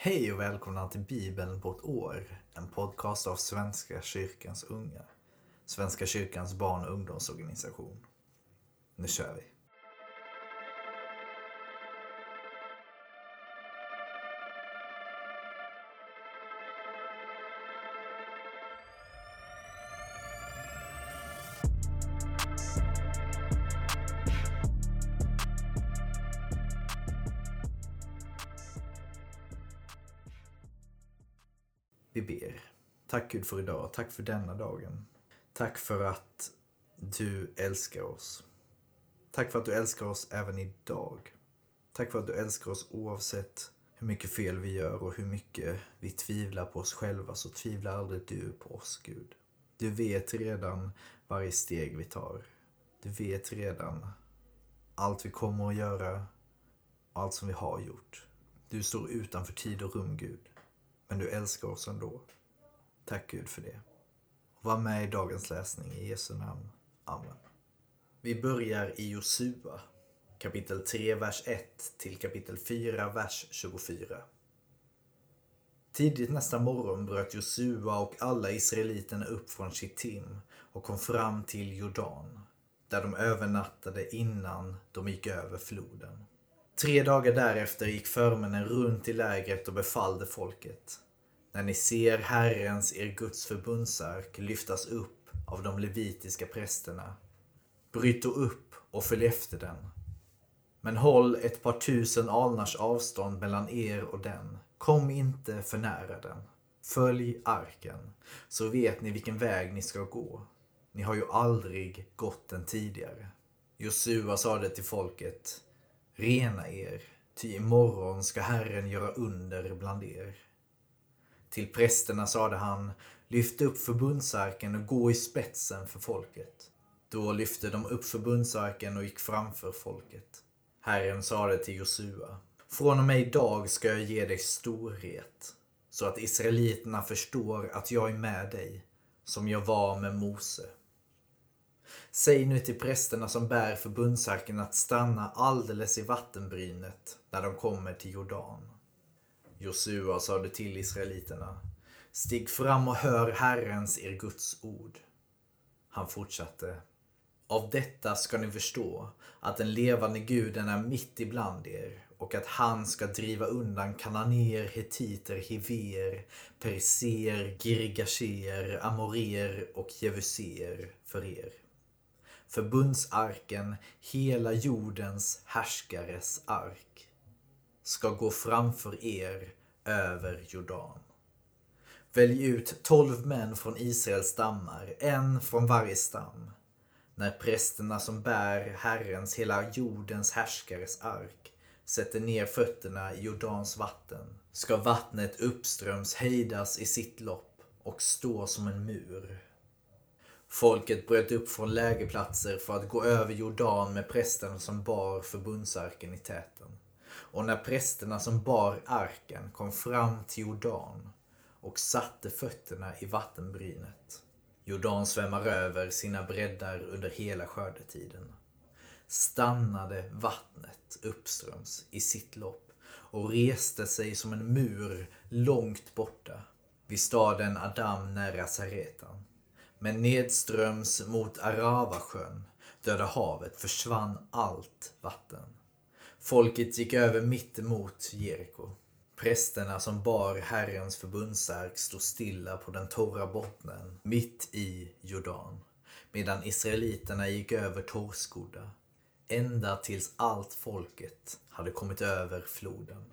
Hej och välkomna till Bibeln på ett år. En podcast av Svenska kyrkans unga. Svenska kyrkans barn och ungdomsorganisation. Nu kör vi. Vi ber. Tack Gud för idag. Tack för denna dagen. Tack för att du älskar oss. Tack för att du älskar oss även idag. Tack för att du älskar oss oavsett hur mycket fel vi gör och hur mycket vi tvivlar på oss själva så tvivlar aldrig du på oss Gud. Du vet redan varje steg vi tar. Du vet redan allt vi kommer att göra och allt som vi har gjort. Du står utanför tid och rum Gud. Men du älskar oss ändå. Tack Gud för det. Var med i dagens läsning i Jesu namn. Amen. Vi börjar i Josua, kapitel 3, vers 1 till kapitel 4, vers 24. Tidigt nästa morgon bröt Josua och alla israeliterna upp från Shittim och kom fram till Jordan, där de övernattade innan de gick över floden. Tre dagar därefter gick förmännen runt i lägret och befallde folket. När ni ser Herrens, er Guds förbundsark, lyftas upp av de levitiska prästerna, bryt då upp och följ efter den. Men håll ett par tusen alnars avstånd mellan er och den. Kom inte för nära den. Följ arken, så vet ni vilken väg ni ska gå. Ni har ju aldrig gått den tidigare. Josua sade till folket, Rena er, ty imorgon ska Herren göra under bland er. Till prästerna sade han, lyft upp förbundsarken och gå i spetsen för folket. Då lyfte de upp förbundsarken och gick framför folket. Herren sade till Josua, från och med idag ska jag ge dig storhet, så att israeliterna förstår att jag är med dig, som jag var med Mose. Säg nu till prästerna som bär förbundsarken att stanna alldeles i vattenbrynet när de kommer till Jordan. Josua sade till israeliterna, stig fram och hör Herrens, er Guds ord. Han fortsatte, av detta ska ni förstå att den levande guden är mitt ibland er och att han ska driva undan kananéer, hetiter, hiver, perser, girgasher, amorer och jevuser för er förbundsarken, hela jordens härskares ark, ska gå framför er över Jordan. Välj ut tolv män från Israels stammar, en från varje stam. När prästerna som bär Herrens, hela jordens härskares ark, sätter ner fötterna i Jordans vatten, ska vattnet uppströms hejdas i sitt lopp och stå som en mur Folket bröt upp från lägerplatser för att gå över Jordan med prästerna som bar förbundsarken i täten. Och när prästerna som bar arken kom fram till Jordan och satte fötterna i vattenbrynet. Jordan svämmar över sina breddar under hela skördetiden. Stannade vattnet uppströms i sitt lopp och reste sig som en mur långt borta vid staden Adam nära Saretan. Men nedströms mot Aravasjön, Döda havet, försvann allt vatten. Folket gick över mitt emot Jeriko. Prästerna som bar Herrens förbundsark stod stilla på den torra bottnen mitt i Jordan, medan israeliterna gick över torrskodda, ända tills allt folket hade kommit över floden.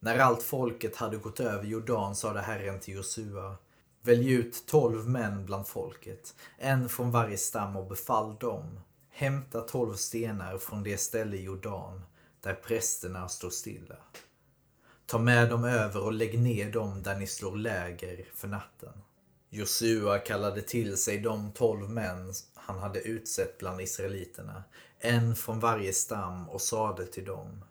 När allt folket hade gått över Jordan sade Herren till Josua Välj ut tolv män bland folket, en från varje stam och befall dem. Hämta tolv stenar från det ställe i Jordan där prästerna står stilla. Ta med dem över och lägg ner dem där ni slår läger för natten. Josua kallade till sig de tolv män han hade utsett bland israeliterna, en från varje stam och sade till dem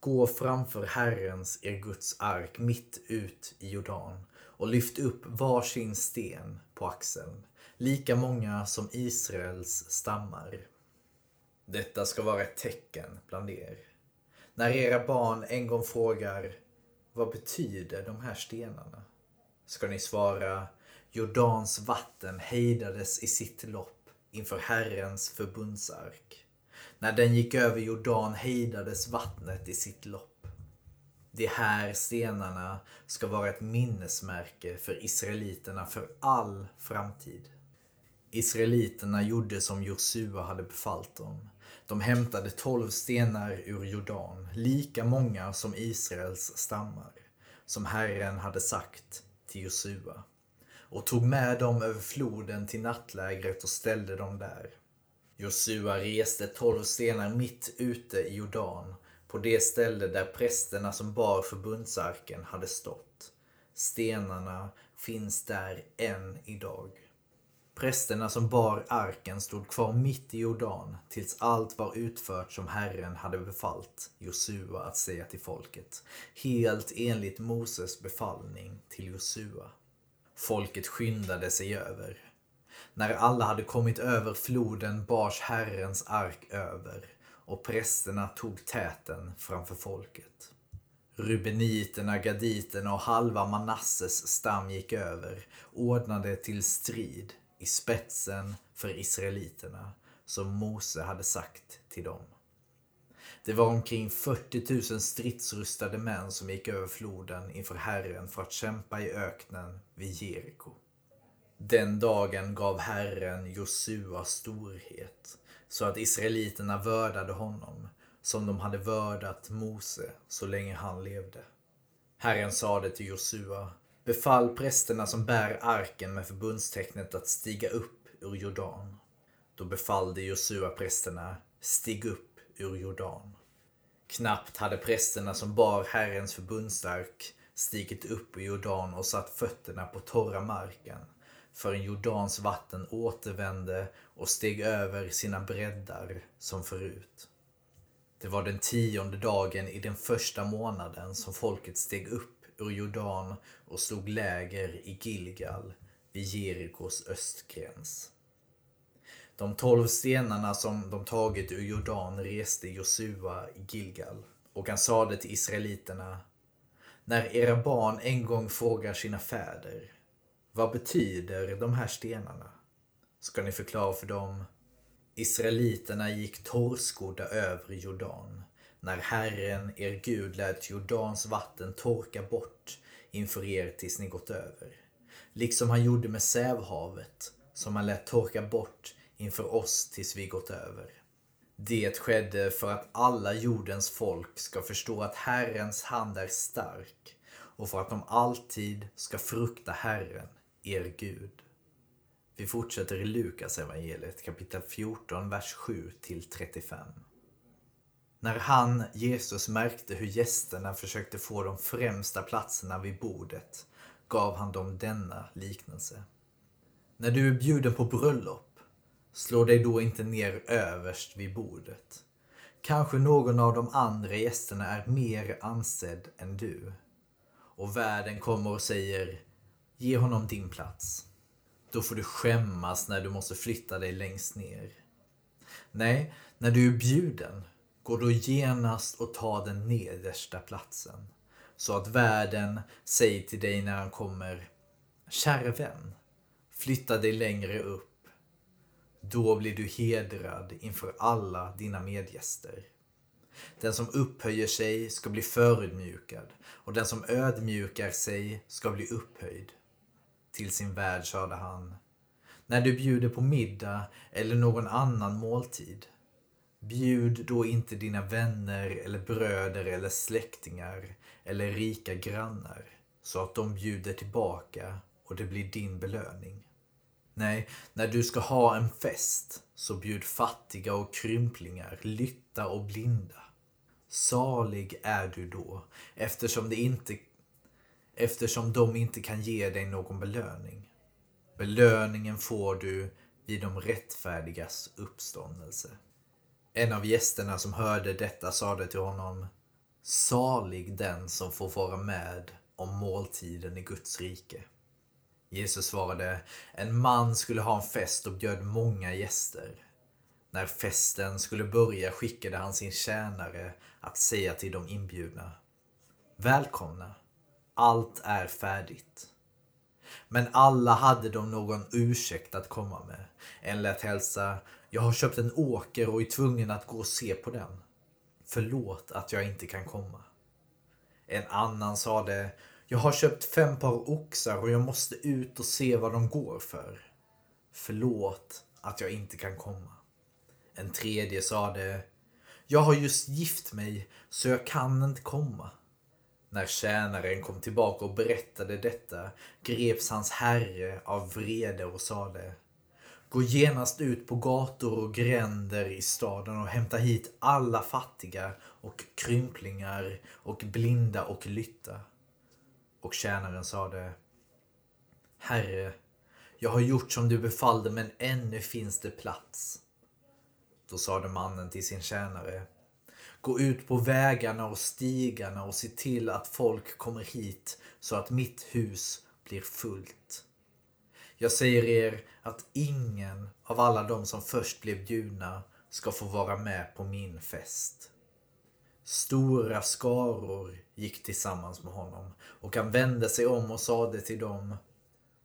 Gå framför Herrens, er Guds ark, mitt ut i Jordan och lyft upp varsin sten på axeln, lika många som Israels stammar. Detta ska vara ett tecken bland er. När era barn en gång frågar vad betyder de här stenarna? Ska ni svara, Jordans vatten hejdades i sitt lopp inför Herrens förbundsark. När den gick över Jordan hejdades vattnet i sitt lopp. De här stenarna ska vara ett minnesmärke för israeliterna för all framtid. Israeliterna gjorde som Josua hade befallt dem. De hämtade tolv stenar ur Jordan, lika många som Israels stammar, som Herren hade sagt till Josua, och tog med dem över floden till nattlägret och ställde dem där. Josua reste tolv stenar mitt ute i Jordan, på det ställe där prästerna som bar förbundsarken hade stått. Stenarna finns där än idag. Prästerna som bar arken stod kvar mitt i Jordan tills allt var utfört som Herren hade befallt Josua att säga till folket, helt enligt Moses befallning till Josua. Folket skyndade sig över. När alla hade kommit över floden bars Herrens ark över och prästerna tog täten framför folket. Rubeniterna, gaditerna och halva Manasses stam gick över, ordnade till strid i spetsen för israeliterna som Mose hade sagt till dem. Det var omkring 40 000 stridsrustade män som gick över floden inför Herren för att kämpa i öknen vid Jeriko. Den dagen gav Herren Josua storhet så att israeliterna vördade honom som de hade vördat Mose så länge han levde. Herren sade till Josua Befall prästerna som bär arken med förbundstecknet att stiga upp ur Jordan. Då befallde Josua prästerna, stig upp ur Jordan. Knappt hade prästerna som bar Herrens förbundsark stigit upp ur Jordan och satt fötterna på torra marken förrän Jordans vatten återvände och steg över sina breddar som förut. Det var den tionde dagen i den första månaden som folket steg upp ur Jordan och slog läger i Gilgal vid Jerikos östgräns. De tolv stenarna som de tagit ur Jordan reste Josua i Gilgal och han sade till israeliterna När era barn en gång frågar sina fäder vad betyder de här stenarna? Ska ni förklara för dem Israeliterna gick torrskodda över Jordan när Herren, er Gud, lät Jordans vatten torka bort inför er tills ni gått över. Liksom han gjorde med Sävhavet, som han lät torka bort inför oss tills vi gått över. Det skedde för att alla jordens folk ska förstå att Herrens hand är stark och för att de alltid ska frukta Herren, er Gud. Vi fortsätter i Lukas evangeliet kapitel 14, vers 7 till 35. När han, Jesus, märkte hur gästerna försökte få de främsta platserna vid bordet gav han dem denna liknelse. När du är bjuden på bröllop, slå dig då inte ner överst vid bordet. Kanske någon av de andra gästerna är mer ansedd än du. Och värden kommer och säger, ge honom din plats. Då får du skämmas när du måste flytta dig längst ner. Nej, när du är bjuden, Gå då genast och ta den nedersta platsen. Så att värden säger till dig när han kommer Käre vän, flytta dig längre upp. Då blir du hedrad inför alla dina medgäster. Den som upphöjer sig ska bli förödmjukad och den som ödmjukar sig ska bli upphöjd. Till sin värd sade han När du bjuder på middag eller någon annan måltid Bjud då inte dina vänner eller bröder eller släktingar eller rika grannar så att de bjuder tillbaka och det blir din belöning. Nej, när du ska ha en fest så bjud fattiga och krymplingar, lytta och blinda. Salig är du då eftersom, det inte, eftersom de inte kan ge dig någon belöning. Belöningen får du vid de rättfärdigas uppståndelse. En av gästerna som hörde detta sade till honom Salig den som får vara med om måltiden i Guds rike. Jesus svarade En man skulle ha en fest och bjöd många gäster. När festen skulle börja skickade han sin tjänare att säga till de inbjudna Välkomna, allt är färdigt. Men alla hade de någon ursäkt att komma med. En lät hälsa, jag har köpt en åker och är tvungen att gå och se på den. Förlåt att jag inte kan komma. En annan sade, jag har köpt fem par oxar och jag måste ut och se vad de går för. Förlåt att jag inte kan komma. En tredje sade, jag har just gift mig så jag kan inte komma. När tjänaren kom tillbaka och berättade detta greps hans herre av vrede och sade Gå genast ut på gator och gränder i staden och hämta hit alla fattiga och krymplingar och blinda och lytta. Och tjänaren sade Herre, jag har gjort som du befallde men ännu finns det plats. Då sade mannen till sin tjänare Gå ut på vägarna och stigarna och se till att folk kommer hit så att mitt hus blir fullt. Jag säger er att ingen av alla de som först blev bjudna ska få vara med på min fest. Stora skaror gick tillsammans med honom och han vände sig om och sade till dem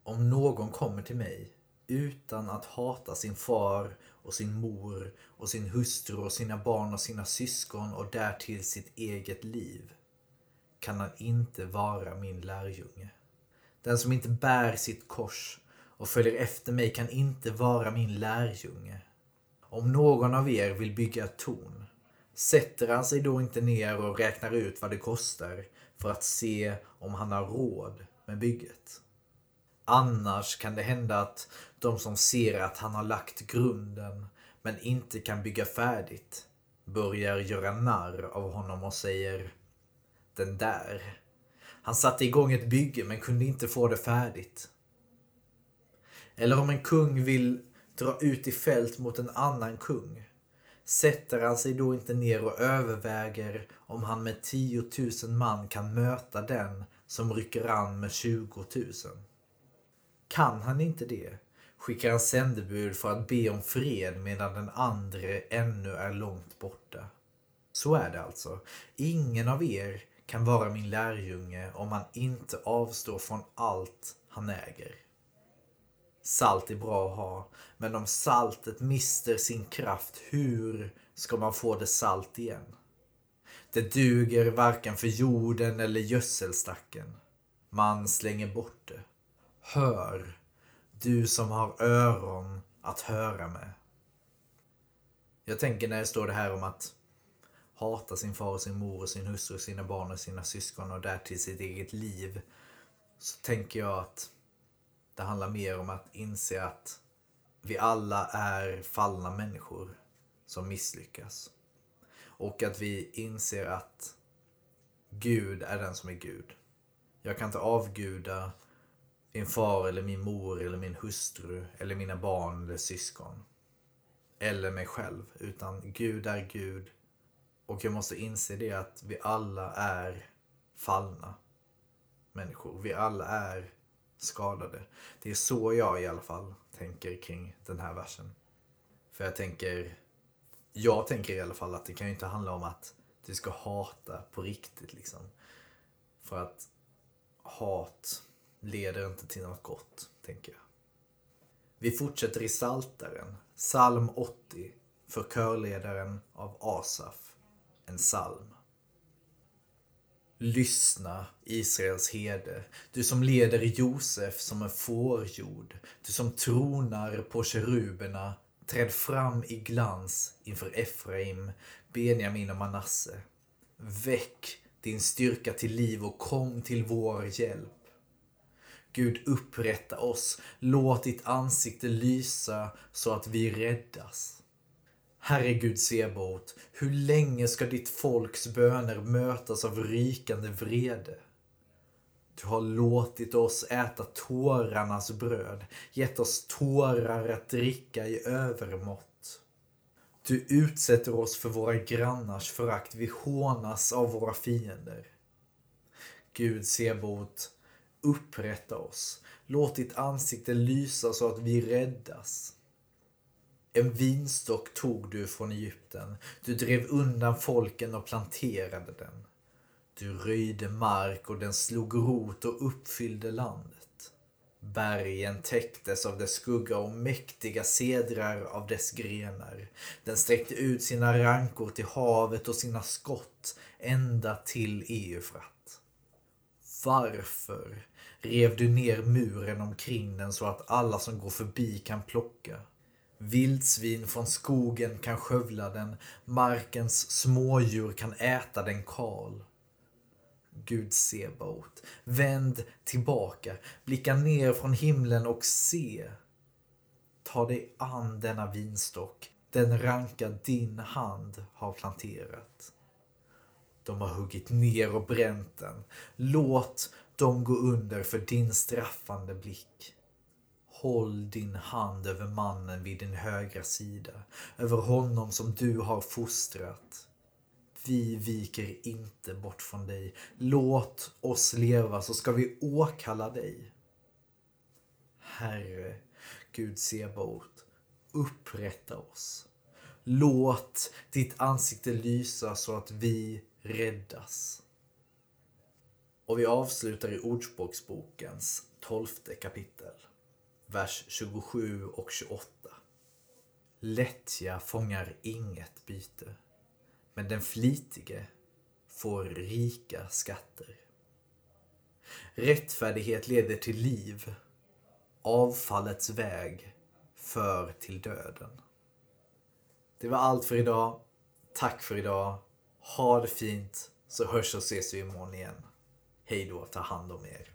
Om någon kommer till mig utan att hata sin far och sin mor och sin hustru och sina barn och sina syskon och därtill sitt eget liv kan han inte vara min lärjunge. Den som inte bär sitt kors och följer efter mig kan inte vara min lärjunge. Om någon av er vill bygga ett torn, sätter han sig då inte ner och räknar ut vad det kostar för att se om han har råd med bygget? Annars kan det hända att de som ser att han har lagt grunden men inte kan bygga färdigt börjar göra narr av honom och säger Den där. Han satte igång ett bygge men kunde inte få det färdigt. Eller om en kung vill dra ut i fält mot en annan kung. Sätter han sig då inte ner och överväger om han med 10 000 man kan möta den som rycker an med 20 000? Kan han inte det skickar en sändebud för att be om fred medan den andre ännu är långt borta. Så är det alltså. Ingen av er kan vara min lärjunge om han inte avstår från allt han äger. Salt är bra att ha, men om saltet mister sin kraft, hur ska man få det salt igen? Det duger varken för jorden eller gödselstacken. Man slänger bort det. Hör, du som har öron att höra med. Jag tänker när det står det här om att hata sin far och sin mor och sin hustru, sina barn och sina syskon och därtill sitt eget liv. Så tänker jag att det handlar mer om att inse att vi alla är fallna människor som misslyckas. Och att vi inser att Gud är den som är Gud. Jag kan inte avguda min far eller min mor eller min hustru eller mina barn eller syskon. Eller mig själv. Utan Gud är Gud. Och jag måste inse det att vi alla är fallna människor. Vi alla är skadade. Det är så jag i alla fall tänker kring den här versen. För jag tänker, jag tänker i alla fall att det kan ju inte handla om att du ska hata på riktigt liksom. För att hat leder inte till något gott, tänker jag. Vi fortsätter i Saltaren, psalm 80, för körledaren av Asaf, en psalm. Lyssna, Israels herde, du som leder Josef som en fårjord, du som tronar på keruberna, träd fram i glans inför Efraim, Benjamin och Manasse. Väck din styrka till liv och kom till vår hjälp. Gud upprätta oss, låt ditt ansikte lysa så att vi räddas. Herre Gud Sebot, hur länge ska ditt folks böner mötas av rykande vrede? Du har låtit oss äta tårarnas bröd, gett oss tårar att dricka i övermått. Du utsätter oss för våra grannars förakt, vi hånas av våra fiender. Gud Sebot, upprätta oss. Låt ditt ansikte lysa så att vi räddas. En vinstock tog du från Egypten. Du drev undan folken och planterade den. Du röjde mark och den slog rot och uppfyllde landet. Bergen täcktes av dess skugga och mäktiga sedrar av dess grenar. Den sträckte ut sina rankor till havet och sina skott ända till Eufrat. Varför rev du ner muren omkring den så att alla som går förbi kan plocka? Vildsvin från skogen kan skövla den, markens smådjur kan äta den kal. Gud Sebaot, vänd tillbaka, blicka ner från himlen och se. Ta dig an denna vinstock, den ranka din hand har planterat. De har huggit ner och bränt den. Låt de gå under för din straffande blick. Håll din hand över mannen vid din högra sida, över honom som du har fostrat. Vi viker inte bort från dig. Låt oss leva så ska vi åkalla dig. Herre, Gud Sebaot, upprätta oss. Låt ditt ansikte lysa så att vi räddas. Och vi avslutar i Ordspråksbokens tolfte kapitel, vers 27 och 28. Lättja fångar inget byte men den flitige får rika skatter. Rättfärdighet leder till liv. Avfallets väg för till döden. Det var allt för idag. Tack för idag. Ha det fint så hörs och ses vi imorgon igen. Hej då, ta hand om er.